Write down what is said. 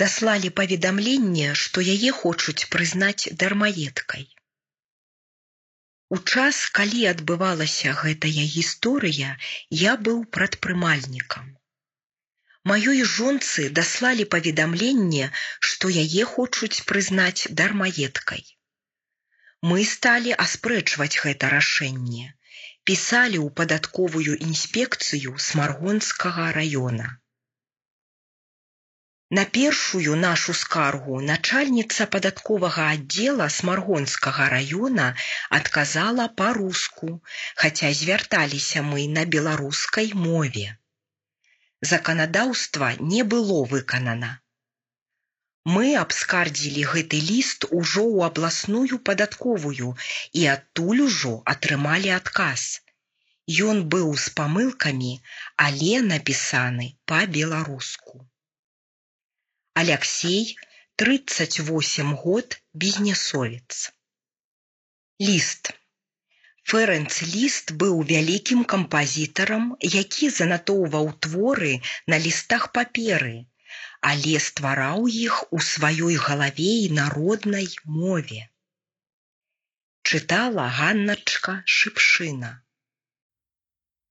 даслалі паведамленне, што яе хочуць прызнаць дармаедкай. У час, калі адбывалася гэтая гісторыя, я быў прадпрымальнікам. Маёй жонцы даслалі паведамленне, што яе хочуць прызнаць дармаедкай. Мы сталі аспрэчваць гэта рашэнне, пісалі ў падатковую інспекцыю смаргонскага раёна. На першую нашу скаргу начальніца падатковага аддзела смаргонскага раёна адказала па-руску, хаця звярталіся мы на беларускай мове. Заканадаўства не было выканана. Мы абскардзілі гэты ліст ужо ў абласную падатковую і адтуль ужо атрымалі адказ. Ён быў з памылкамі, але напісаны па-беларуску. Алексей, 38 год, бізнесовец. Ліст. Ферэнц Ліст быў вялікім кампазітарам, які занатоўваў творы на лістах паперы, але ствараў іх у сваёй галаве і народнай мове. Чытала Ганначка Шыпшына.